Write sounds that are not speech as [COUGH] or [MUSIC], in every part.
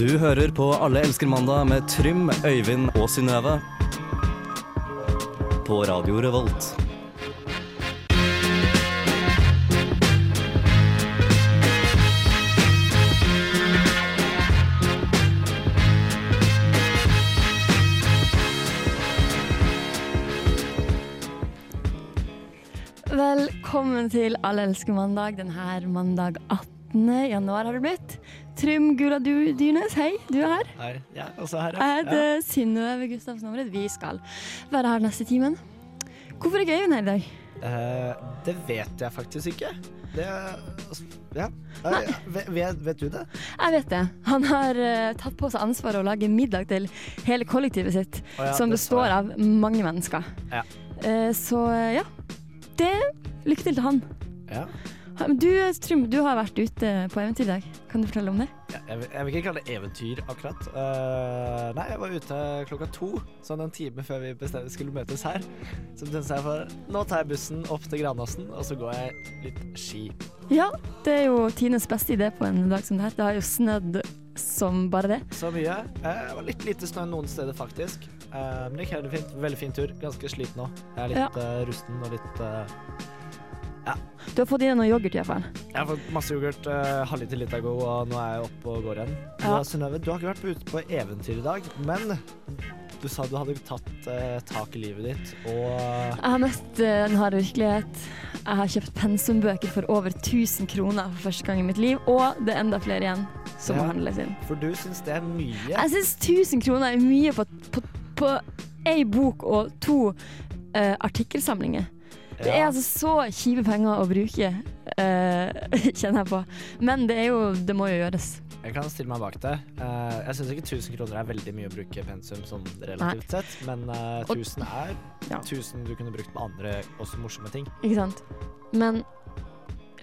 Du hører på Alle elsker mandag med Trym, Øyvind og Synnøve. På Radio Revolt. Velkommen til Alle elsker mandag denne mandag 18. januar har det blitt. Trym Gula Du- Dyrnes, hei, du er her. Hei, ja, også her, ja. Jeg heter Synnøve Gustavsen Omred. Vi skal være her neste timen. Hvorfor er Øyvind her i dag? Uh, det vet jeg faktisk ikke. Det Ja. Eh, [LAUGHS] vet, vet, du det? Jeg vet det. Han har uh, tatt på seg ansvaret å lage middag til hele kollektivet sitt, oh, ja, som består av mange mennesker. Ja. Uh, så ja. Det Lykke til til han. Ja. Du, Trym, du har vært ute på eventyr i dag. Kan du fortelle om det? Ja, Jeg, vil- jeg vil ikke kalle det eventyr, akkurat. Uh, nei, jeg var ute klokka to, sånn en time før vi bestemte skulle møtes her. Så bestemte jeg for nå tar jeg bussen opp til Granåsen, og så går jeg litt ski. Ja, det er jo Tines beste idé på en dag som det her. Det har jo snødd som bare det. Så mye. Eh, det var litt lite snø noen steder, faktisk. Eh, men det gikk helt fint. Veldig fin tur. Ganske sliten nå. Jeg er litt eh, rusten og litt eh, Du har fått i deg noe yoghurt i hvert fall. Jeg har fått masse yoghurt, uh, halvliter Litago, og nå er jeg oppe og går igjen. Ja. Ja. Synnøve, du har ikke vært på ute på eventyr i dag, men du sa du hadde tatt eh, tak i livet ditt, og Jeg har møtt eh, den hard virkelighet. Jeg har kjøpt pensumbøker for over 1000 kroner for første gang i mitt liv, og det er enda flere igjen som Ja. må handles inn. For du syns det er mye. Jeg syns 1000 kroner er mye på, på, på ei bok og to eh, artikkelsamlinger. Det er altså så kjipe penger å bruke, uh, [LAUGHS] kjenner jeg på. Men det er jo Det må jo gjøres. Jeg kan stille meg bak det. Uh, jeg syns ikke 1000 kroner er veldig mye å bruke pensum sånn relativt sett, men uh, 1000 er Ja. 1000 du kunne brukt på andre også morsomme ting. Ikke sant? Men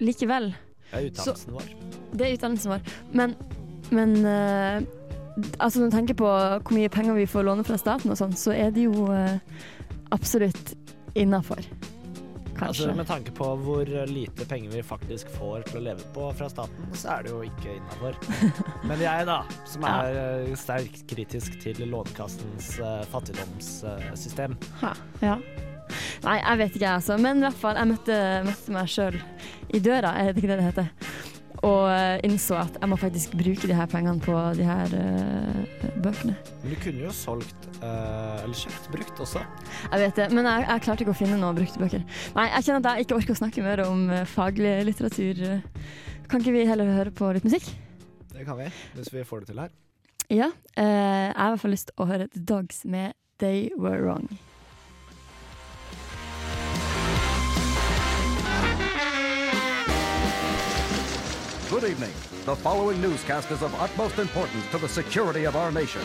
likevel. Det er utdannelsen vår. Det er utdannelsen vår. Men, men uh, altså når du tenker på hvor mye penger vi får låne fra staten og sånn, så er det jo eh, absolutt innafor. Kanskje. Altså, med tanke på hvor lite penger vi faktisk får til å leve på fra staten, så er det jo ikke innafor. [LAUGHS] Men jeg, da, som er ja. sterkt kritisk til Lånekassens uh, fattigdomssystem Uh, ja. Nei, jeg vet ikke, jeg, altså. Men i hvert fall, jeg møtte, møtte meg sjøl i døra, er det ikke det det heter? Og eh, innså at jeg må faktisk bruke de her pengene på de her uh, bøkene. Men du kunne jo solgt uh, eller kjøpt brukt også. Jeg vet det, men jeg, jeg klarte ikke å finne noen brukte bøker. Nei, jeg kjenner at jeg ikke orker å snakke mer om faglig litteratur. Kan ikke vi heller høre på litt musikk? Det kan vi, hvis vi får det til her. Ja. Uh, jeg har i hvert fall lyst til å høre The Dogs med They Were Wrong. Good evening. The following newscast is of utmost importance to the security of our nation.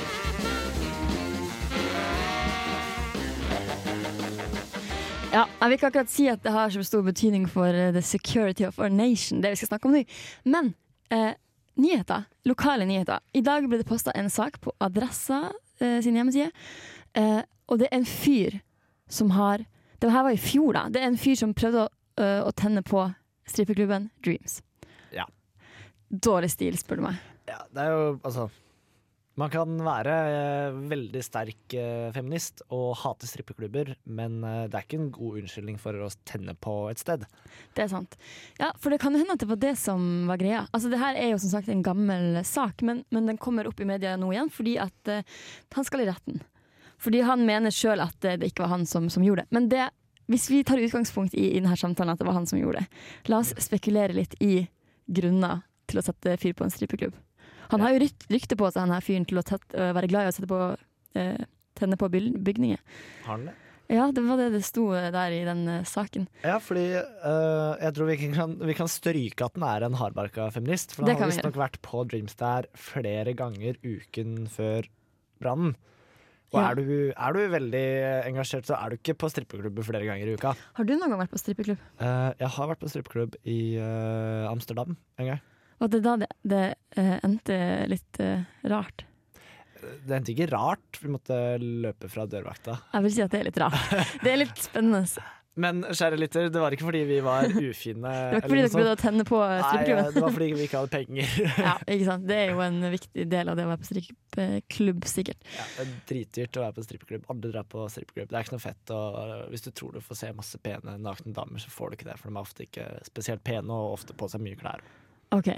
Ja, jeg vil ikke akkurat si at det har så stor betydning for eh, the security of our nation, det vi skal snakke om nå. Men eh, nyheter, lokale nyheter. I dag ble det posta en sak på Adressa eh, sin hjemmeside, eh, og det er en fyr som har Det her var i fjor, da. Det er en fyr som prøvde å, eh, å tenne på strippeklubben Dreams. Dårlig stil, spør du meg. Ja, det er jo altså Man kan være eh, veldig sterk eh, feminist og hate strippeklubber, men eh, det er ikke en god unnskyldning for å tenne på et sted. Det er sant. Ja, for det kan hende at det var det som var greia. Altså, det her er jo som sagt en gammel sak, men, men den kommer opp i media nå igjen fordi at eh, han skal i retten. Fordi han mener sjøl at eh, det ikke var han som, som gjorde det. Men det, hvis vi tar utgangspunkt i, i denne samtalen at det var han som gjorde det, la oss spekulere litt i grunner til å sette fyr på en strippeklubb. Han har jo rykte på seg, han her fyren, til å tett, øh, være glad i å sette på, eh, tenne på bygninger. Har han det? Ja, det var det det sto eh, der i den eh, saken. Ja, fordi uh, jeg tror vi kan, vi kan stryke at den er en hardbarka feminist. For han har vi visstnok vært på Dreamstar flere ganger uken før brannen. Og Ja. er, du, er du veldig engasjert, så er du ikke på strippeklubben flere ganger i uka. Har du noen gang vært på strippeklubb? Uh, jeg har vært på strippeklubb i eh, Amsterdam en gang. Og det er da det, det eh, endte litt eh, rart. Det endte ikke rart. Vi måtte løpe fra dørvakta. Jeg vil si at det er litt rart. Det er litt spennende. Men kjære lytter, det var ikke fordi vi var ufine. [LAUGHS] Det var ikke fordi dere prøvde å tenne på Nei, det var fordi vi ikke hadde penger. [LAUGHS] ja, ikke sant? Det er jo en viktig del av det å være på strippeklubb, sikkert. Ja, det er dritdyrt å være på strippeklubb. Alle drar på strippeklubb. Det er ikke noe fett. Og hvis du tror du får se masse pene nakne damer, så får du ikke det. For de er ofte ikke spesielt pene, og ofte på seg mye klær. OK,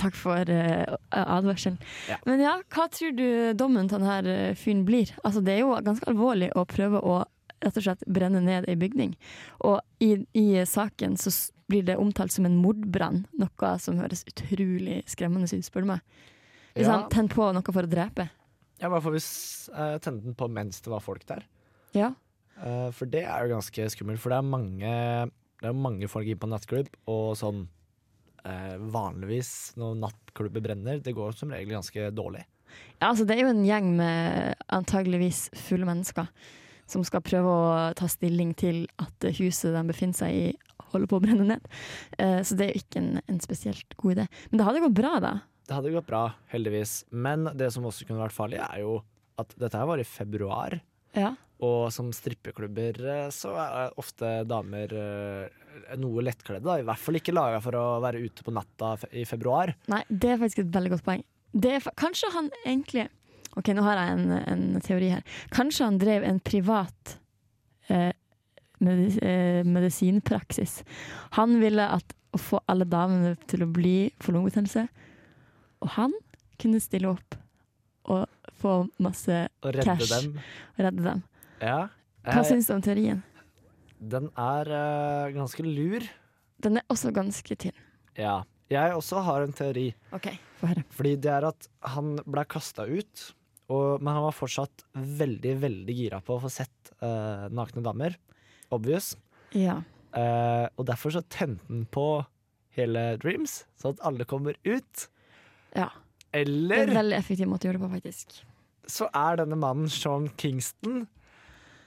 takk for uh, advarselen. Ja. Men ja, hva tror du dommen til denne fyren blir? Altså, det er jo ganske alvorlig å prøve å rett og slett brenne ned ei bygning. Og i, i saken så blir det omtalt som en mordbrann, noe som høres utrolig skremmende ut, spør du meg. Hvis Ja. han tenner på noe for å drepe. Ja, I hvert fall hvis jeg tente den på mens det var folk der. Ja. Uh, for det er jo ganske skummelt, for det er mange, det er mange folk inne på nattklubb, og sånn eh, vanligvis når nattklubber brenner, det går som regel ganske dårlig. Ja, altså det er jo en gjeng med antageligvis fulle mennesker som skal prøve å ta stilling til at huset de befinner seg i, holder på å brenne ned. Eh, så det er jo ikke en, en spesielt god idé. Men det hadde gått bra, da. Det hadde gått bra, heldigvis. Men det som også kunne vært farlig, er jo at dette her var i februar. Ja. Og som strippeklubber eh, så er ofte damer eh, noe lettkledde. da. I hvert fall ikke laga for å være ute på natta i februar. Nei, det er faktisk et veldig godt poeng. Kanskje han egentlig Ok, nå har jeg en, en teori her. Kanskje han drev en privat eh, medis, eh, medisinpraksis. Han ville at å få alle damene til å bli for lungebetennelse, og han kunne stille opp og få masse Og redde Cash. dem. og redde dem. Ja. Hva Eh, syns du om teorien? den er uh, ganske lur. Den er også ganske tynn. Ja. Jeg også har en teori. OK, få høre. Fordi det er at han ble kasta ut, og, men han var fortsatt veldig, veldig gira på å få sett uh, nakne damer. Obvious. Ja. Uh, og derfor så tente han på hele Dreams, sånn at alle kommer ut. ja. Det er en veldig effektiv måte å gjøre det på, faktisk. Så er denne mannen Sean Kingston,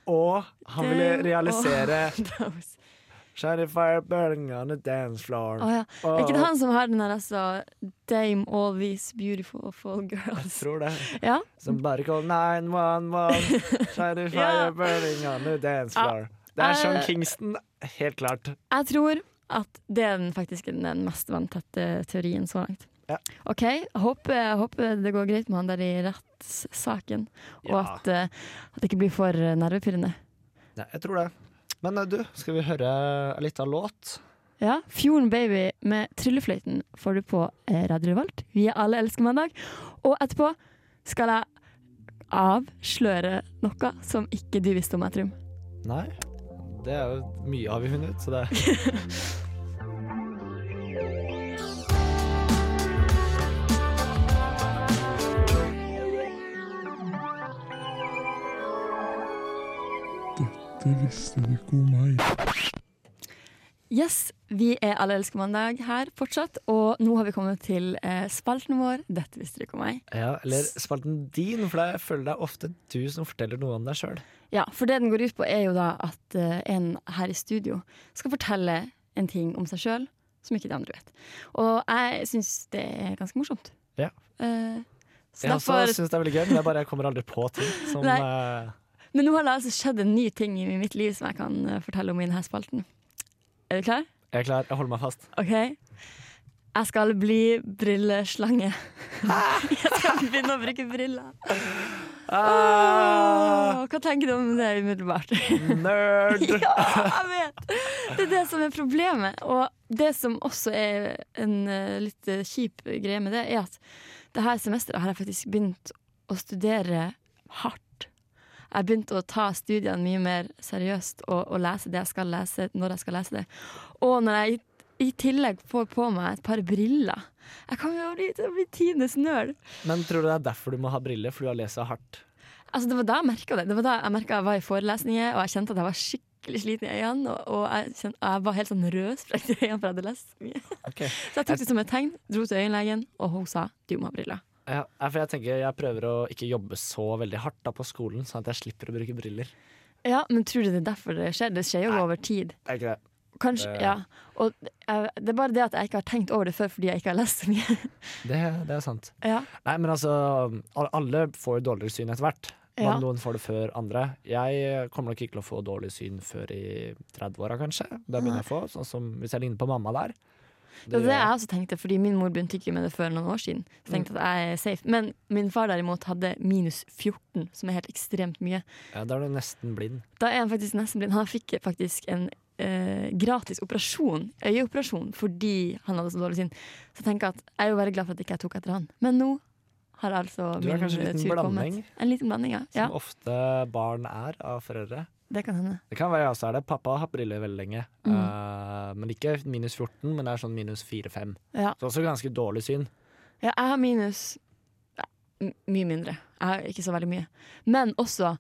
og han ville realisere [LAUGHS] Shiny fire burning on the dance floor. ja. Er ikke det han som har den der altså Dame all these beautiful full Jeg tror det. [LAUGHS] Ja. bare call 911. [LAUGHS] Shiny fire Ja. burning on the dance Ja. floor. Det er Sean Eh, Kingston, helt klart. Jeg tror at det er den faktisk den mest vanntette teorien så langt. Ja. OK, jeg håper, håper det går greit med han der i rettssaken, og Ja. at, eh, at det ikke blir for eh, nervepirrende. Ja, jeg tror det. Men eh, du, skal vi høre litt av låt? Ja, Fjorden Baby med Tryllefløyten får du på Radio Revolt. Vi er alle elsker mandag. Og etterpå skal jeg avsløre noe som ikke du visste om meg, tror. Nei. Det er jo mye har vi funnet ut, så det [LAUGHS] Yes, vi er Alle elsker mandag her fortsatt, og nå har vi kommet til eh, spalten vår Dette visste du ikke om meg. Ja, eller spalten din, for jeg føler det er ofte du som forteller noe om deg sjøl. Ja, for det den går ut på er jo da at eh, en her i studio skal fortelle en ting om seg sjøl som ikke de andre vet. Og jeg syns det er ganske morsomt. Ja. Eh, så Jeg også syns det er veldig gøy, men jeg bare kommer aldri på ting som [LAUGHS] Nei. eh, men nå har det altså skjedd en ny ting i mitt liv som jeg kan eh, fortelle om i denne spalten. Er du klar? Jeg er klar, jeg holder meg fast. OK. Jeg skal bli brilleslange. [LAUGHS] jeg skal begynne å bruke briller. Ah, Åh, hva tenker du om det umiddelbart? nerd! [LAUGHS] ja, jeg vet! Det er det som er problemet. Og det som også er en eh, litt kjip greie med det, er at det her semesteret har jeg faktisk begynt å studere hardt. Jeg begynte å ta studiene mye mer seriøst og, og lese det jeg skal lese, når jeg skal lese det. Og når jeg i, tillegg får på meg et par briller Jeg kan jo bli, bli tidenes nerd. Men tror du det er derfor du må ha briller? For du har lest så hardt? Altså, det var da jeg merka det. Det var da jeg merket jeg var i forelesninger, og jeg kjente at jeg var skikkelig sliten i øynene. Og, og jeg, kjente, jeg var helt sånn rødsprekt i øynene, for jeg hadde lest så mye. Okay. Så jeg tok det som et tegn, dro til øyenlegen, og hun sa du må ha briller. Ja, for jeg tenker jeg prøver å ikke jobbe så veldig hardt da på skolen, sånn at jeg slipper å bruke briller. Ja, men tror du det er derfor det skjer? Det skjer jo Nei. over tid. Er ikke det? Kanskje, Det- ja. Og det er bare det at jeg ikke har tenkt over det før fordi jeg ikke har lest så mye. [LAUGHS] Det, det er sant. ja. Nei, men altså, alle får jo dårligere syn etter hvert. Ja. Noen får det før andre. Jeg kommer nok ikke til å få dårlig syn før i 30-åra, kanskje. Da begynner jeg å få, sånn som hvis jeg ligner på mamma der. Det ja, det jeg også tenkte, fordi min mor begynte ikke med det før noen år siden. Så tenkte at jeg er safe. Men min far derimot hadde minus 14, som er helt ekstremt mye. ja, da er du nesten blind. Da er han faktisk nesten blind. Han fikk faktisk en eh, gratis operasjon, øyeoperasjon, fordi han hadde så dårlig syn. Så jeg tenker at jeg er jo veldig glad for at ikke jeg tok etter han. Men nå har altså Du er min kanskje en liten tur blanding? En liten blanding, ja. ja. Som ofte barn er av foreldre. Det kan hende. Det kan være jeg også er det. Pappa har hatt briller veldig lenge. Mm. Uh, men ikke minus 14, men det er sånn minus 4-5. Ja. Så også ganske dårlig syn. Ja, jeg har minus ja, mye mindre. Jeg har ikke så veldig mye. Men også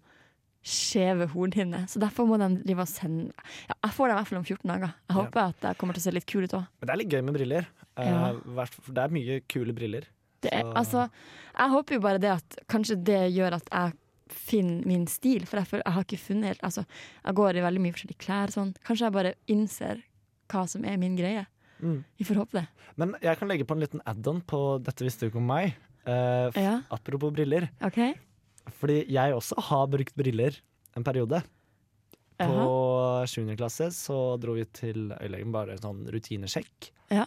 skjeve hornhinner. Så derfor må de drive og sende ja, Jeg får dem i hvert fall om 14 dager. Jeg Ja. håper at jeg kommer til å se litt kul ut òg. Men det er litt gøy med briller. Eh, Ja. det er mye kule briller. Det er, altså, jeg håper jo bare det at kanskje det gjør at jeg finner min stil. For jeg, føler- jeg har ikke funnet helt altså, Jeg går i veldig mye forskjellige klær. Sånn. Kanskje jeg bare innser hva som er min greie. Mm. Vi får håpe det. Men jeg kan legge på en liten add-on på 'Dette visste du ikke om meg'. Uh, Ja, Apropos briller. Okay. Fordi jeg også har brukt briller en periode. På. 7. klasse så dro vi til øyelegen, bare en sånn rutinesjekk. Ja.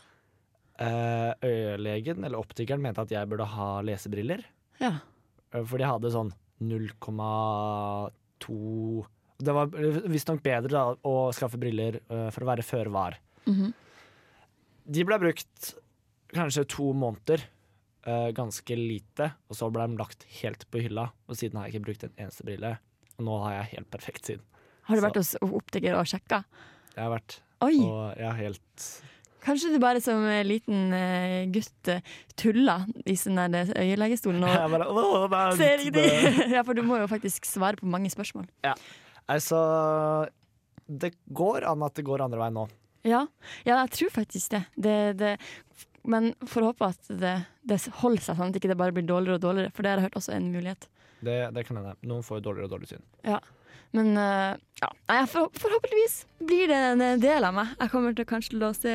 Uh, øyelegen, eller optikeren, mente at jeg burde ha lesebriller. Ja. Eh, For de hadde sånn 0,2 Det var visstnok bedre da, å skaffe briller uh, for å være føre var. Mhm. De ble brukt kanskje to måneder. uh, ganske lite. Og så ble de lagt helt på hylla. Og siden har jeg ikke brukt en eneste brille. Og nå har jeg helt perfekt syn. Har du Så- vært hos optiker og sjekka? Jeg har vært Oi! Og jeg har helt Kanskje du bare som eh, liten eh, gutt eh, tulla i sånn der øyelegestolen [LAUGHS] og bare, «Åh, er- [LAUGHS] ser ingenting! [LAUGHS] ja, for du må jo faktisk svare på mange spørsmål. Altså Det går an at det går andre veien nå. Ja, ja jeg tror faktisk det. det, det men får håpe at det, det holder seg, sånn at ikke det bare blir dårligere og dårligere. For det har jeg hørt også er en mulighet. Det, det kan hende. Noen får dårligere og dårligere syn. Men eh, ja, for, forhåpentligvis blir det en del av meg. Jeg kommer til kanskje til å se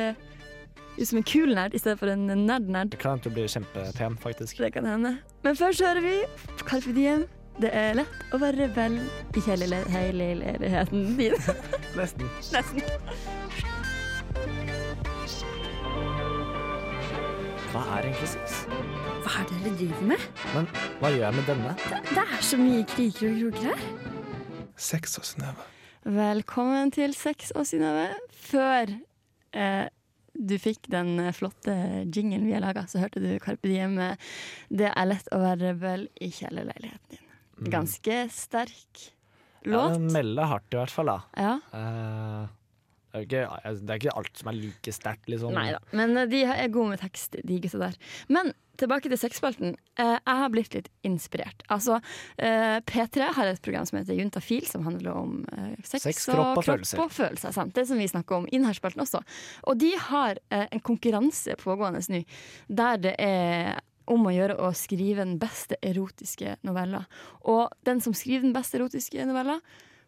ut som en kul nerd i stedet for en nerd-nerd. Det kan hende du blir kjempepen, faktisk. Det kan hende. Men først hører vi Carpe Diem. Det er lett å være rebell i hele le- leiligheten din. [LAUGHS] Nesten. Nesten. Hva er egentlig sex? Hva er det dere driver med? Men hva gjør jeg med denne? Det er så mye kriker og kroker her. Sex og Synnøve. Velkommen til Sex og Synnøve. Før eh, du fikk den eh, flotte jinglen vi har laga, så hørte du Carpe Diem med 'Det er lett å være rebell i kjellerleiligheten din'. Ganske sterk låt. Ja, den melder hardt i hvert fall, da. Ja. Eh, det, er ikke, altså, det er ikke alt som er like sterkt, liksom. Nei da. Men eh, de er gode med tekst, de gutta der. Men tilbake til sexspalten. Eh, jeg har blitt litt inspirert. Altså, eh, P3 har et program som heter Juntafil, som handler om sex, Sex, kropp og følelser. og følelser. Sant? Det som vi snakker om i denne spalten også. Og de har en konkurranse pågående nå, der det er om å gjøre å skrive den beste erotiske novella. Og den som skriver den beste erotiske novella,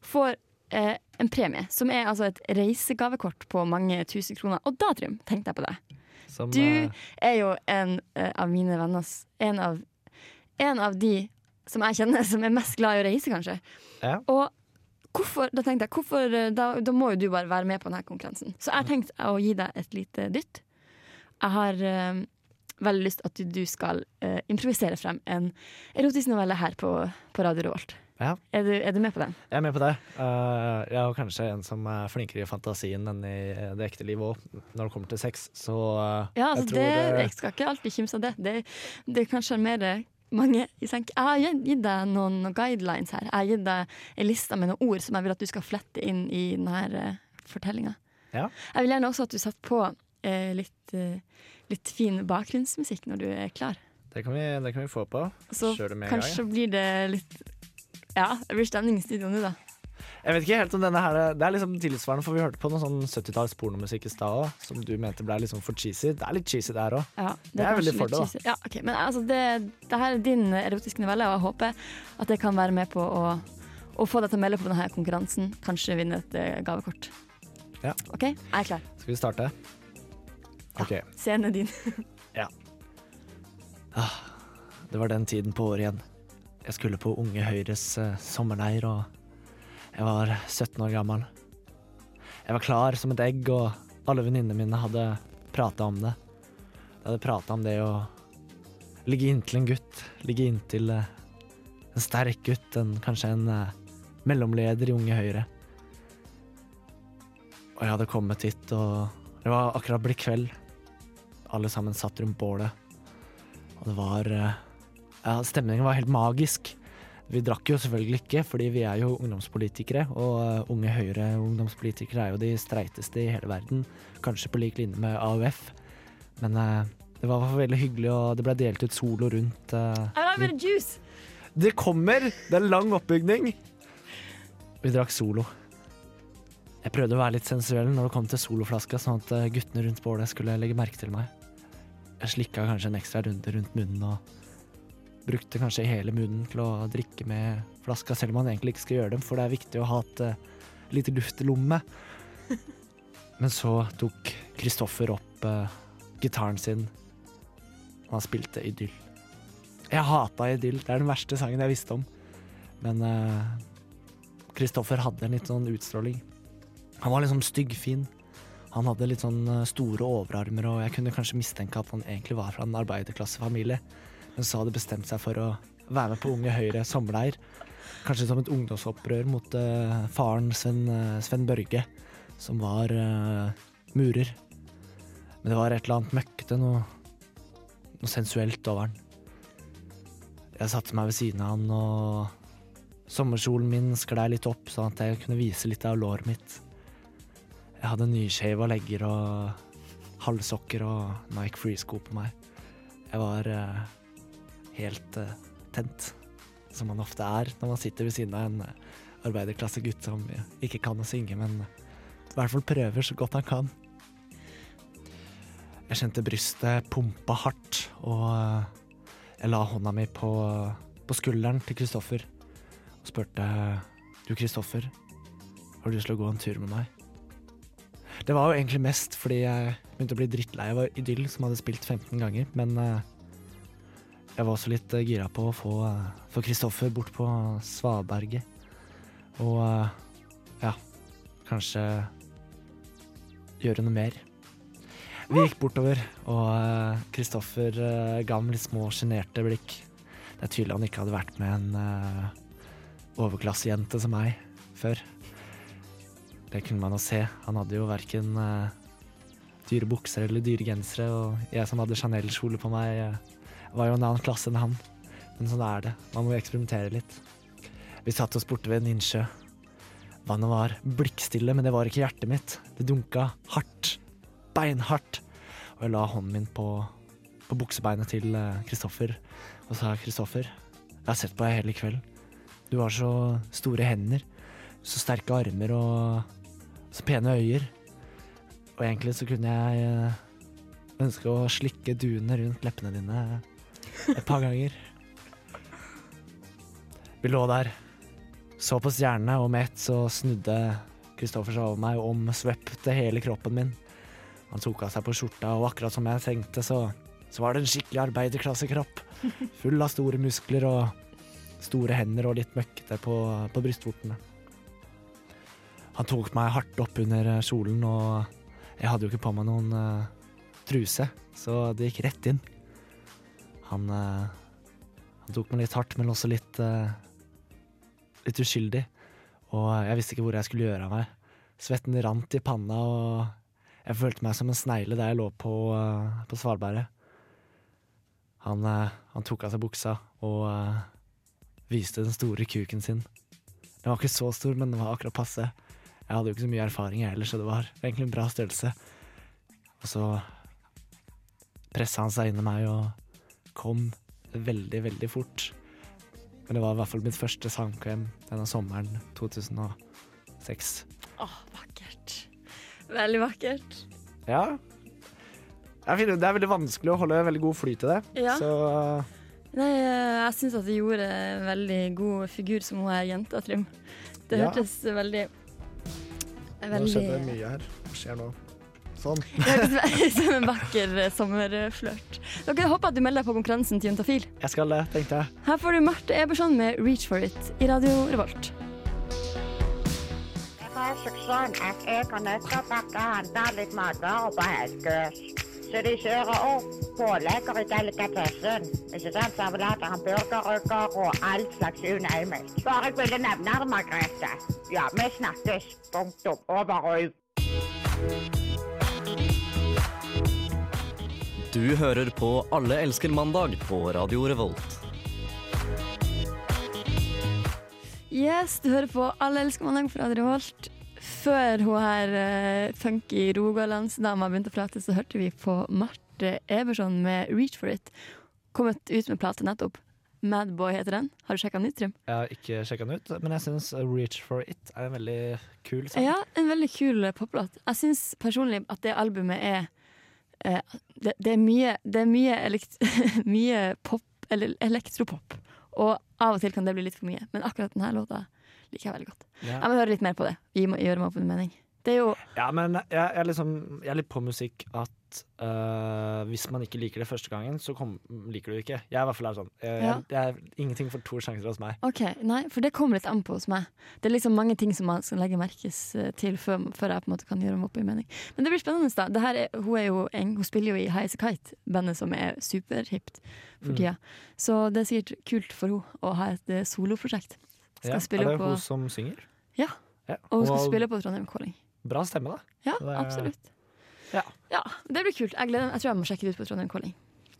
får eh, en premie, som er altså et reisegavekort på mange tusen kroner. Og da, Trym, tenkte jeg på deg. Som, Du eh, er jo en eh, av mine venner en av, en av de som jeg kjenner som er mest glad i å reise, kanskje. Ja. Og hvorfor, da tenkte jeg, hvorfor, eh, da, da må jo du bare være med på denne konkurransen. Så jeg har tenkt å gi deg et lite dytt. Jeg har eh, veldig lyst at du, du skal eh, improvisere frem en erotisk novelle her på, på Radio Revolt. Ja. Er, du, er du med på den? Jeg er med på det. Uh, jeg er kanskje en som er flinkere i fantasien enn i det ekte livet òg, når det kommer til sex, så uh, Ja, altså jeg tror det, det, jeg skal ikke alltid kimse av det. Det, det kan sjarmere mange Jeg har gitt deg noen, noen guidelines her. Jeg har gitt deg en liste med noen ord som jeg vil at du skal flette inn i denne uh, fortellinga. Ja. Jeg vil gjerne også at du setter på uh, litt, eh, litt fin bakgrunnsmusikk når du er klar. det, kan vi, det kan vi få på. Så det kanskje blir det litt Ja, det blir stemning i studioet nå, da. Jeg vet ikke helt om denne her Det er liksom tilsvarende, for vi hørte på noe sånn 70-talls pornomusikk i stad òg, som du mente ble liksom for cheesy. Det er litt cheesy der òg. Ja, Det er kanskje veldig for det, da. Ja, okay. Men altså, det, det her er din erotiske novelle, og jeg håper at jeg kan være med på å, å få deg til å melde på denne konkurransen. Kanskje vinne et eh, gavekort. Ja. OK, jeg er klar. Skal vi starte? OK. Scenen er din. Det var den tiden på året igjen. Jeg skulle på Unge Høyres eh, sommerleir, og jeg var 17 år gammel. Jeg var klar som et egg, og alle venninnene mine hadde prata om det. De hadde prata om det å ligge inntil en gutt, ligge inntil eh, en sterk gutt, en, kanskje en eh, mellomleder i Unge Høyre. Og jeg hadde kommet hit, og det var akkurat blitt kveld. Alle sammen satt rundt bålet. Og det var Ja, stemningen var helt magisk. Vi drakk jo selvfølgelig ikke, fordi vi er jo ungdomspolitikere, og eh, Unge Høyre ungdomspolitikere er jo de streiteste i hele verden. Kanskje på lik linje med AUF. Men eh, det var veldig hyggelig, og det ble delt ut solo rundt eh! Det kommer! Det er lang oppbygning. Vi drakk Solo. Jeg prøvde å være litt sensuell når det kom til soloflaska, sånn at eh, guttene rundt bålet skulle legge merke til meg. Jeg slikka kanskje en ekstra runde rundt munnen og brukte kanskje hele munnen til å drikke med flaska, selv om man egentlig ikke skal gjøre dem, for det er viktig å ha et uh, lite luftlomme. [LAUGHS] Men så tok Kristoffer opp uh, gitaren sin, og han spilte Idyll. Jeg hata Idyll, det er den verste sangen jeg visste om. Men Kristoffer hadde en litt sånn utstråling. Han var liksom styggfin. Han hadde litt sånn eh, store overarmer, og jeg kunne kanskje mistenke at han egentlig var fra en arbeiderklassefamilie, men så hadde bestemt seg for å være med på Unge Høyre sommerleir. Kanskje som et ungdomsopprør mot uh, faren Sven, uh, Sven Børge, som var uh, murer. Men det var et eller annet møkkete, noe, noe sensuelt over han. Jeg satte meg ved siden av han, og sommerkjolen min sklei litt opp, sånn at jeg kunne vise litt av låret mitt. Jeg hadde nyshava legger og halvsokker og Nike Free-sko på meg. Jeg var helt eh, tent, som man ofte er når man sitter ved siden av en eh, arbeiderklassegutt som ikke kan å synge, men i hvert fall prøver så godt han kan. Jeg kjente brystet pumpa hardt, og eh, jeg la hånda mi på, på skulderen til Kristoffer og spurte Du, Kristoffer, har du lyst til å gå en tur med meg? Det var jo egentlig mest fordi jeg begynte å bli drittlei av Idyll, som hadde spilt 15 ganger, men eh, jeg var også litt eh, gira på å få, eh, få Kristoffer bort på Svaberget. Og eh, ja, kanskje gjøre noe mer. Vi gikk bortover, og Kristoffer ga meg litt små, sjenerte blikk. Det er tydelig han ikke hadde vært med en eh, overklassejente som meg før. Det kunne man jo se. Han hadde jo verken dyre bukser eller dyre gensere, og jeg som hadde Chanel-kjole på meg, eh, var jo en annen klasse enn han. Men sånn er det. Man må jo eksperimentere litt. Vi satte oss borte ved en innsjø. Vannet var blikkstille, men det var ikke hjertet mitt. Det dunka hardt. Beinhardt. Og jeg la hånden min på, på buksebeinet til Kristoffer og sa Kristoffer, jeg har sett på deg hele kveld. Du har så store hender, så sterke armer og så pene øyer. Og egentlig så kunne jeg eh, ønske å slikke duene rundt leppene dine et par ganger. Vi lå der, så på stjernene, og med ett så snudde Kristoffer seg over meg og omsvøpte hele kroppen min. Han tok av seg på skjorta, og akkurat som jeg tenkte, så, så var det en skikkelig arbeiderklassekropp. Full av store muskler og store hender og litt møkkete på, på brystvortene. Han tok meg hardt opp under kjolen, og jeg hadde jo ikke på meg noen uh, truse, så det gikk rett inn. Han, uh, han tok meg litt hardt, men også litt, uh, litt uskyldig. Og jeg visste ikke hvor jeg skulle gjøre av meg. Svetten rant i panna, og jeg følte meg som en snegle der jeg lå på, på Svalbærdet. Han, han, tok av seg buksa og viste den store kuken sin. Den var ikke så stor, men den var akkurat passe. Jeg hadde jo ikke så mye erfaring heller, så det var egentlig en bra størrelse. Og så pressa han seg inn i meg og kom veldig, veldig fort. Men det var i hvert fall mitt første samkvem denne sommeren 2006. Åh, vakkert. Veldig vakkert. Ja. Jeg finner, det er veldig vanskelig å holde veldig god flyt i det. Ja. Så Nei, jeg syns at du gjorde en veldig god figur som hun er jenta, Trym. Det Ja. hørtes veldig nå Veldig skjedde det mye her. Hva skjer nå? Sånn. [LAUGHS] [LAUGHS] Som en vakker eh, sommerflørt. Dere håper at du melder deg på konkurransen til Juntafil. Jeg skal det, tenkte jeg. Her får du Marte Eberson med 'Reach for it' i Radio Revolt. Jeg har sånn at jeg og nøttebakka handler litt matvarer på Helgøs. Så de kjører opp pålegger i delikatessen. Ikke sant? Servelater, hamburgerrygger og all slags unøymelt. Bare jeg ville nevne det, Margrethe. Ja, vi snakkes. Punktum. Over og ut. Du hører på Alle elsker mandag på Radio Revolt. Yes, du hører på Alle elsker mandag på Radio Revolt. Før hun her uh, funky rogalandsdama begynte å prate, så hørte vi på Marte Eberson med 'Reach for it'. Kommet ut med plate nettopp. Madboy heter den. Har du sjekka den ut, Trym? Jeg har ikke sjekka den ut, men jeg syns Reach for it er en veldig kul sang. Ja, en veldig kul poplåt. Jeg syns personlig at det albumet er det, det er mye, det er mye, elekt [LAUGHS] mye pop, eller elektropop. Og av og til kan det bli litt for mye, men akkurat denne låta liker jeg veldig godt. Ja. Jeg må høre litt mer på det. Gi Gjøre meg opp en mening. Det er jo Ja, men jeg, jeg, er liksom, jeg er litt på musikk at øh, hvis man ikke liker det første gangen, så kom, liker du det ikke. Jeg er i hvert fall er sånn. Jeg, Ja. jeg, jeg, ingenting får to sjanser hos meg. OK, nei, for det kommer litt an på hos meg. Det er liksom mange ting som man skal legge merkes eh, til før, før jeg på en måte kan gjøre meg opp i mening. Men det blir spennende, da. Det her er, hun, er jo en, hun spiller jo i High As A Kite, bandet som er superhipt for Mm. tida. Så det er sikkert kult for henne å ha et eh, soloprosjekt. Skal Ja, spille er det på hun som synger? Ja. Ja. Og hun skal spille på Trondheim Calling. Bra stemme, da. Ja, Det absolutt. Ja. Det blir kult. Jeg, gleder, jeg tror jeg må sjekke det ut på Trondheim Calling.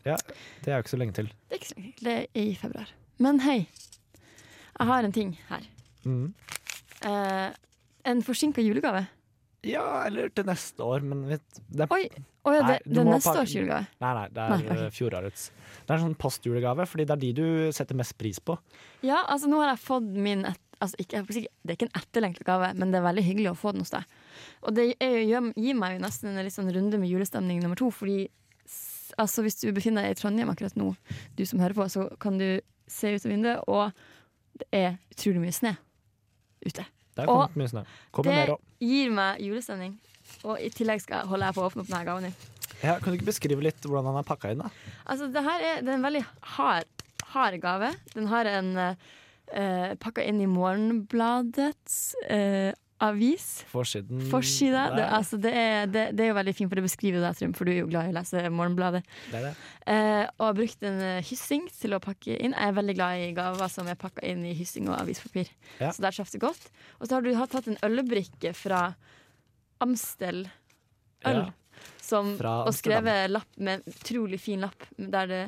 Ja, Det er jo ikke så lenge til. Det er ikke så lenge til. Det er i februar. Men hei, jeg har en ting her. Mm. Eh, en forsinka julegave. Ja, eller til neste år, men vet, det Oi! oh ja, det, Nei, det er neste års julegave. Nei, nei, det er Nei, ok. øh, fjorårets. Det er en sånn postjulegave, fordi det er de du setter mest pris på. Ja, altså nå har jeg fått min et, altså, ikke, Det er ikke en etterlengtet gave, men det er veldig hyggelig å få den hos deg. Og det er, jo- gir meg jo nesten en sånn runde med julestemning nummer to, fordi altså, hvis du befinner deg i Trondheim akkurat nå, du som hører på, så kan du se ut av vinduet, og det er utrolig mye snø ute. Det Og mye snø. Det gir meg julestemning. Og i tillegg skal jeg holde jeg på å åpne opp denne gaven din. Ja, kan du ikke beskrive litt hvordan den er pakka inn, da? Altså, det her er, det er en veldig hard, hard gave. Den har en uh, pakka inn i Morgenbladets eh, avis. Forsiden Forsida. Det, altså, det, er, det, det er jo veldig fint, for det beskriver deg, Trym, for du er jo glad i å lese Morgenbladet. Det er det. Eh, og har brukt en eh, hyssing til å pakke inn. Jeg er veldig glad i gaver som er pakka inn i hyssing og avispapir. Ja. Så der traff det godt. Og så har du tatt en ølbrikke fra Amstel øl. Ja. Som, og skrevet lapp med en utrolig fin lapp der det,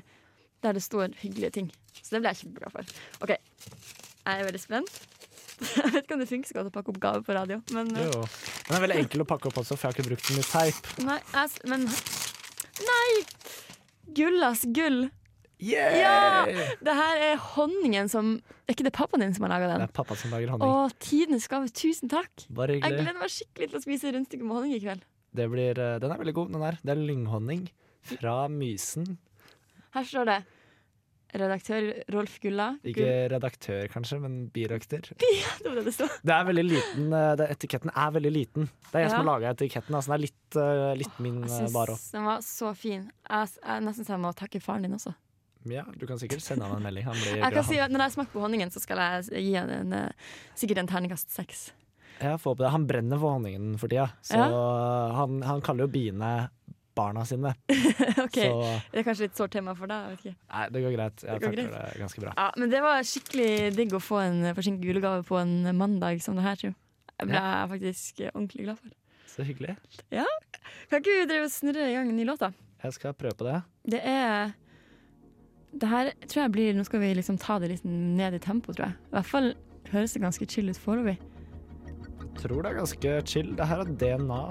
der det står hyggelige ting. Så det ble jeg kjempeglad for. OK, jeg er veldig spent. [LAUGHS] Jeg vet ikke om det funker så godt å pakke opp gaver på radio, men eh, Jo. Den er veldig enkel å pakke opp også, for jeg har ikke brukt den i teip. Nei, jeg, men Nei! Gullas. Gull. Yeah! Ja! Det her er honningen som Er ikke det pappaen din som har laga Det er pappa som lager honning. Å, tidenes gave. Tusen takk. Bare Jeg gleder meg skikkelig til å spise rundstykke med honning i kveld. Det blir, eh, den er veldig god, den der. Det er lynghonning fra Mysen. Her står det redaktør Rolf Gulla. Ikke redaktør, kanskje, men birøkter. [LAUGHS] Ja, Det det det er veldig liten, eh, det, etiketten er veldig liten. Det er jeg som Ja. har laga etiketten. Altså, den er litt, litt litt min Jeg uh, bare opp. den var så fin. Jeg, jeg nesten så jeg må takke faren din også. Ja, du kan sikkert sende han en melding. Han blir [LAUGHS] Jeg kan si at Når jeg smaker på honningen, så skal jeg gi han en, eh, sikkert en terningkast seks. Ja. Han brenner for honningen for tida, så han, han kaller jo biene barna sine. [LAUGHS] ok, Så Det er kanskje litt sårt tema for deg? nei, det går greit. Jeg Det takler det ganske bra. Ja, Men det var skikkelig digg å få en forsinket julegave på en mandag som det her, tror jeg. Det ble jeg faktisk ordentlig glad for. Så hyggelig. Kan ikke vi drive og snurre i gang en ny låt, da? Jeg skal prøve på det. Det er Det her tror jeg blir Nå skal vi liksom ta det litt ned i tempo, tror jeg. I hvert fall høres det ganske chill ut foreløpig. Tror det er ganske chill. Det her er DNA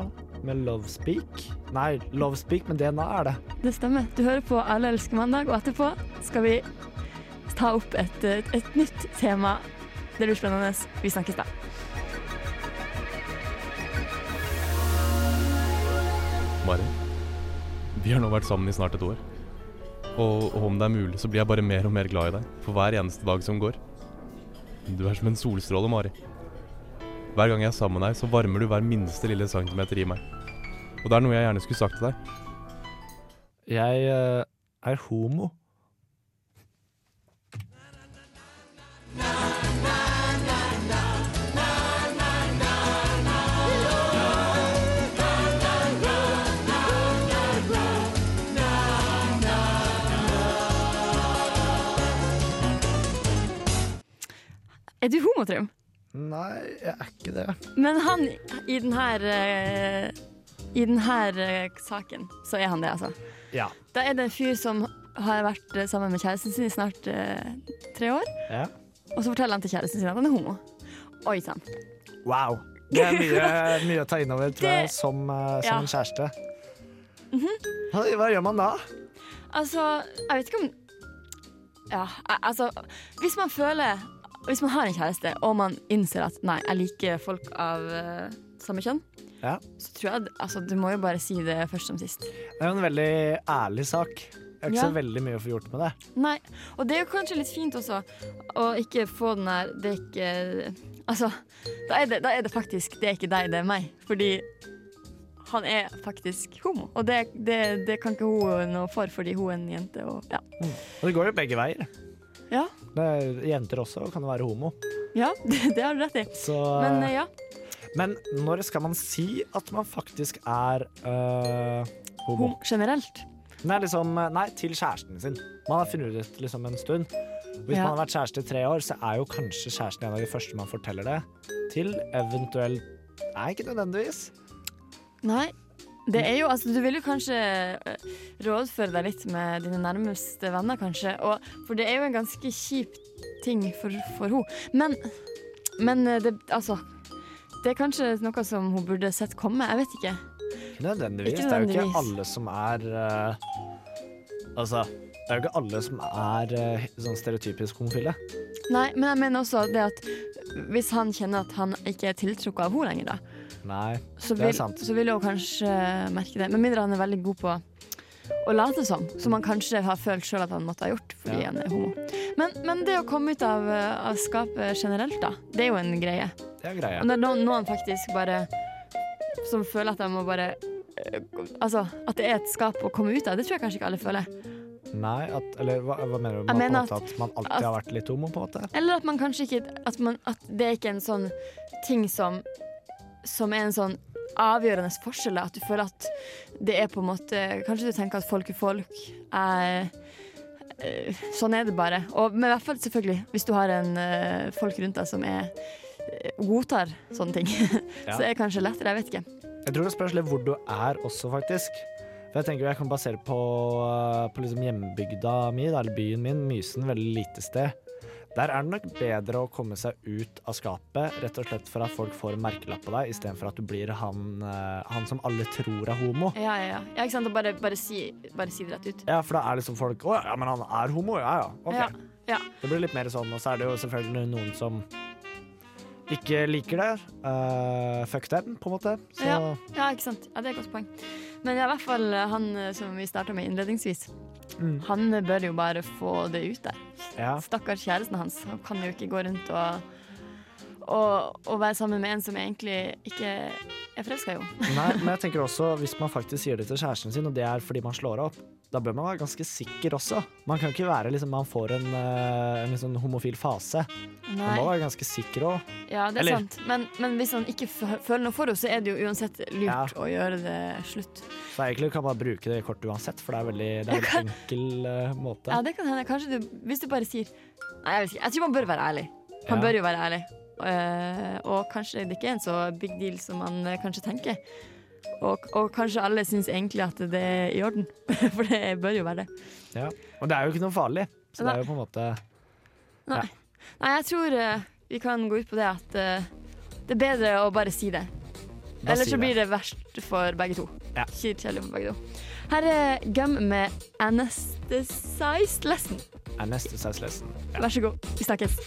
med Lovespeak. Nei, Lovespeak med DNA er det. Det stemmer. Du hører på Alle elsker mandag, og etterpå skal vi ta opp et, et, et nytt tema. Det blir spennende. Vi snakkes da. Mari, vi har nå vært sammen i snart et år. Og, og om det er mulig, så blir jeg bare mer og mer glad i deg for hver eneste dag som går. Du er som en solstråle, Mari. Hver gang jeg er sammen med deg, så varmer du hver minste lille centimeter i meg. Og det er noe jeg gjerne skulle sagt til deg. Jeg uh, er homo. Er du homo, Trym? Nei, jeg er ikke det. Men han i den her eh, I denne eh, saken, så er han det, altså. Ja. Da er det en fyr som har vært eh, sammen med kjæresten sin i snart eh, tre år, ja. og så forteller han til kjæresten sin at han er homo. Oi sann. Wow. Det er mye, mye å ta inn over, tror [LAUGHS] jeg, som, eh, som Ja. en kjæreste. hva, hva gjør man da? Altså, jeg vet ikke om Ja, altså Hvis man føler Hvis man har en kjæreste, og man innser at nei, jeg liker folk av uh, samme kjønn, Ja. så tror jeg altså, du må jo bare si det først som sist. Det er jo en veldig ærlig sak. Jeg har ikke Ja. så veldig mye å få gjort med det. Nei, og det er jo kanskje litt fint også å ikke få den der Det er ikke Altså, da er det, da er det faktisk Det er ikke deg, det er meg. Fordi han er faktisk homo. Og det, det, det kan ikke hun noe for, fordi hun er en jente. Og, ja. Og det går jo begge veier. Ja, Det er, jenter også kan være homo. ja [LAUGHS] det, det har du rett i. Så, Men eh, ja, men når skal man si at man faktisk er øh, homo? hom generelt. Nei, liksom, nei, til kjæresten sin. Man har funnet ut liksom en stund. Hvis Ja. man har vært kjæreste i tre år, så er jo kanskje kjæresten en av de første man forteller det til. Eventuelt Nei, ikke nødvendigvis. Nei. Det er jo, altså, du vil jo kanskje eh, rådføre deg litt med dine nærmeste venner, kanskje. Og, for det er jo en ganske kjip ting for, for henne. Men, men eh, det, altså Det er kanskje noe som hun burde sett komme. Jeg vet ikke. Ikke nødvendigvis. Ikke Det er jo ikke alle som er uh, Altså, det er jo ikke alle som er uh, sånn stereotypisk homofile. Nei, men jeg mener også det at hvis han kjenner at han ikke er tiltrukket av henne lenger, da, Nei. så Det er vil, sant. så vil hun kanskje merke det. Med mindre han er veldig god på å late som, som han kanskje har følt sjøl at han måtte ha gjort fordi Ja. han er homo. Men, men det å komme ut av, eh, av skapet generelt, da, det er jo en greie. Det er greie. Og når noen, noen faktisk bare Som føler at de må bare eh, Altså, at det er et skap å komme ut av, det tror jeg kanskje ikke alle føler. Nei, at Eller hva, hva mener du? Man, mener at, at man alltid at- har vært litt homo, på en måte? Eller at man kanskje ikke At, man, at det er ikke en sånn ting som Som er en sånn avgjørende forskjell. At du føler at det er på en måte Kanskje du tenker at folk er folk. Er, eh, sånn er det bare. Og, men i hvert fall selvfølgelig hvis du har en eh, folk rundt deg som er eh, godtar sånne ting. [LAUGHS] Ja. Så er det kanskje lettere. Jeg vet ikke. Jeg tror det spørs litt hvor du er også, faktisk. For jeg tenker jeg kan basere på, på liksom hjembygda mi, eller byen min, Mysen, veldig lite sted. Der er det nok bedre å komme seg ut av skapet, rett og slett for at folk får en merkelapp på deg, istedenfor at du blir han, øh, han som alle tror er homo. Ja, ja, ja. ja ikke sant? Bare, bare, si, bare si det rett ut. Ja, for da er liksom folk Å ja, men han er homo, ja ja. OK. Ja, ja. Det blir litt mer sånn, og så er det jo selvfølgelig noen som ikke liker det. Uh, fuck dem, på en måte. Ja. Ja, ikke sant. Ja, det er et godt poeng. Men i hvert fall eh, han eh, som vi starta med innledningsvis, Mm. han bør jo bare få det ut der. ja. Stakkars kjæresten hans. Han kan jo ikke gå rundt og, og, og være sammen med en som egentlig ikke er forelska i henne. Nei, men jeg [LAUGHS] tenker også, hvis man faktisk sier det til kjæresten sin, og det er fordi man slår opp, da bør man være ganske sikker også. Man kan ikke være liksom, man får en, eh, en liksom homofil fase. Man må være ganske sikker òg. Ja, det er Eller- sant. Men, men hvis han ikke føler noe for henne, så er det jo uansett lurt Ja. å gjøre det slutt. Så egentlig kan man bare bruke det kortet uansett, for det er veldig, det er en veldig enkel uh, måte. Ja, det kan hende. Kanskje du, hvis du bare sier Nei, jeg vet ikke. Jeg tror man bør være ærlig. Man Ja. bør jo være ærlig. Uh, og kanskje det ikke er en så big deal som man uh, kanskje tenker. Og, og kanskje alle syns egentlig at det er i orden. [LAUGHS] For det bør jo være det. Ja. Og det er jo ikke noe farlig, så det er jo på en måte Nei, Ja. Nei jeg tror uh, vi kan gå ut på det at uh, det er bedre å bare si det. Eller si så det. blir det verst for begge to. Ja. Kjedelig for begge to. Her er Gum med Anesthetized Lesson. Anesthesized Lesson. Ja. Vær så god. Vi snakkes.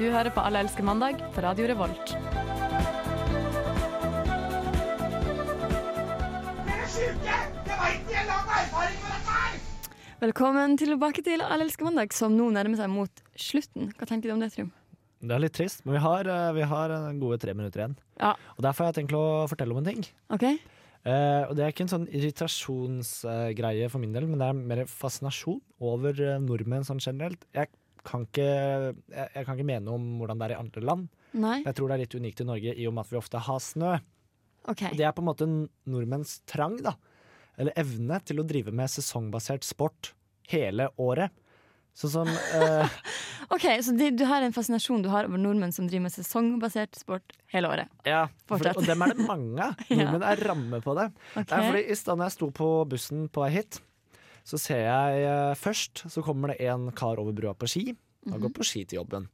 Du hører på Alle elsker mandag på Radio Revolt. Velkommen tilbake til Alle elsker mandag, som nå nærmer seg mot slutten. Hva tenker du om det, Trym? Det er litt trist, men vi har, eh, vi har eh, gode tre minutter igjen. Ja. Og Derfor har jeg tenkt å fortelle om en ting. OK? Eh, og Det er ikke en sånn irritasjonsgreie for min del, men det er mer fascinasjon over eh, nordmenn sånn generelt. Jeg kan, ikke, jeg, kan ikke mene noe om hvordan det er i andre land. Nei? Jeg tror det er litt unikt i Norge i og med at vi ofte har snø. Okay. Det er på en måte nordmenns trang, da. Eller evne til å drive med sesongbasert sport hele året. Sånn som eh, [LAUGHS] Ok, Så de, du har en fascinasjon du har over nordmenn som driver med sesongbasert sport hele året? Ja, for, og dem er det mange av. [LAUGHS] Nordmenn er ramme på det. Okay. Det er fordi I stedet jeg sto på bussen på vei hit, så ser jeg eh, først Så kommer det en kar over brua på ski. Han Mhm. går på ski til jobben.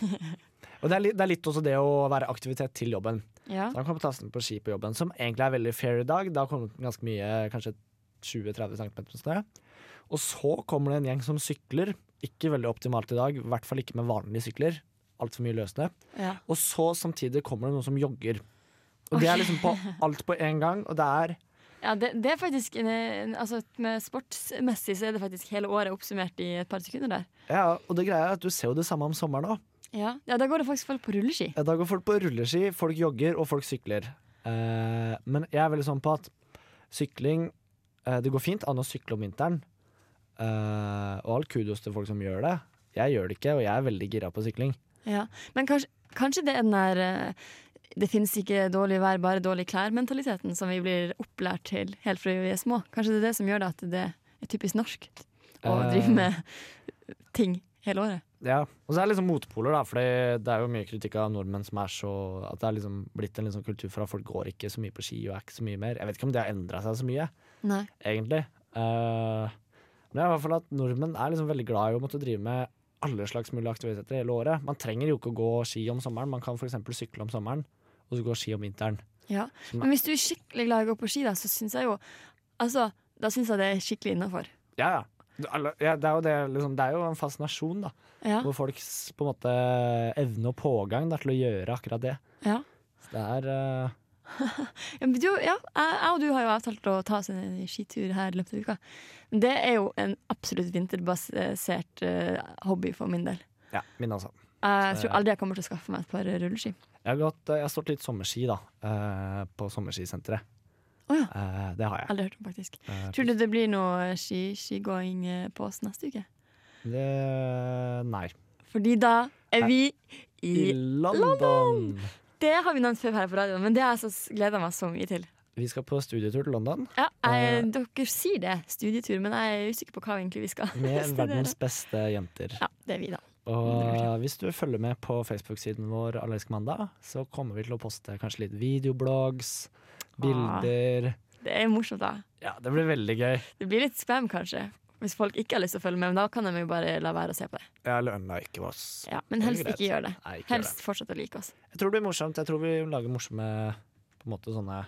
[LAUGHS] Og det er, litt, det er litt også det å være aktivitet til jobben. Ja. Så han kommer tassende på ski på jobben, som egentlig er veldig fair i dag. Det har kommet ganske mye, kanskje 20-30 cm snø. Og så kommer det en gjeng som sykler. Ikke veldig optimalt i dag, i hvert fall ikke med vanlige sykler. Altfor mye løssnø. ja. Og så samtidig kommer det noen som jogger. Og det er liksom på alt på en gang, og det er Ja, det, det er faktisk Altså Med sportsmessig så er det faktisk hele året oppsummert i et par sekunder der. Ja, og det greia er at du ser jo det samme om sommeren òg. Ja, ja Da går det faktisk folk på rulleski. Da går folk på rulleski, folk jogger, og folk sykler. Eh, men jeg er veldig sånn på at sykling eh, Det går fint an å sykle om vinteren. Eh, og all kudos til folk som gjør det. Jeg gjør det ikke, og jeg er veldig gira på sykling. Ja. Men kanskje, kanskje det er den der eh, det finnes ikke dårlig vær, bare dårlige klær-mentaliteten som vi blir opplært til helt fra vi er små. Kanskje det er det som gjør det at det er typisk norsk å Eh. drive med ting hele året. Ja, Og så er det liksom motpoler, da, for det er jo mye kritikk av nordmenn som er så At det er liksom blitt en liksom kultur for at folk går ikke så mye på ski og er ikke så mye mer. Jeg vet ikke om det har endra seg så mye, Nei. egentlig. Uh, men det er i hvert fall at nordmenn er liksom veldig glad i å måtte drive med alle slags mulige aktiviteter hele året. Man trenger jo ikke å gå ski om sommeren, man kan f.eks. sykle om sommeren, og så går ski om vinteren. Ja. Men hvis du er skikkelig glad i å gå på ski, da, så syns jeg jo Altså, da syns jeg det er skikkelig innafor. Ja, ja. Ja, det, er jo det, liksom, det er jo en fascinasjon, da. Ja. Hvor folks på en måte evne og pågang da, til å gjøre akkurat det. Ja. Så det er uh... [LAUGHS] Ja, men du, ja, jeg, og du har jo avtalt å ta oss en skitur her i løpet av uka. Det er jo en absolutt vinterbasert uh, hobby for min del. Ja, min altså. Jeg tror aldri jeg kommer til å skaffe meg et par rulleski. Jeg har, jeg har stått litt sommerski da, eh, på sommerskisenteret. Oh, ja. Eh, det har jeg. Aldri hørt om, faktisk. Eh, Tror du det blir noe ski, skigåing eh, på oss neste uke? det, nei. Fordi da er vi i I London! Det har vi nevnt før her på radioen, men det har jeg så gleda meg så mye til. Vi skal på studietur til London Ja, jeg, Eh. dere sier det, studietur, men jeg er usikker på hva egentlig vi skal med [LAUGHS] verdens beste jenter. Ja, det er vi, da. Og hvis du følger med på Facebook-siden vår Allergisk mandag, så kommer vi til å poste kanskje litt videoblogs, bilder Det er morsomt, da. Ja, det blir veldig gøy. Det blir litt spam, kanskje. Hvis folk ikke har lyst til å følge med, men da kan de jo bare la være å se på det. Ja, lønner ikke oss. Ja, Men helst ikke gjør det. Nei, ikke gjør Helst fortsett å like oss. Jeg tror det blir morsomt. Jeg tror vi lager morsomme på en måte sånne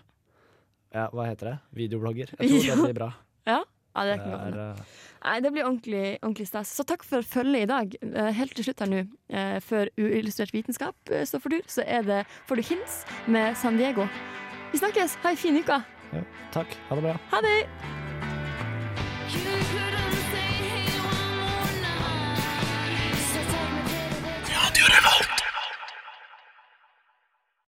ja, Hva heter det? Videoblogger. Jeg tror [LAUGHS] det blir bra. Ja, ja det godt er, hende. eh, Nei, det blir ordentlig, ordentlig stas. Så takk for følget i dag. Eh, Helt til slutt her nå, eh, før Uillustrert vitenskap eh, står for tur, så det får du hints med San Diego. Vi snakkes. Ha ei fin uke. ja, takk. Ha det bra. Ha det!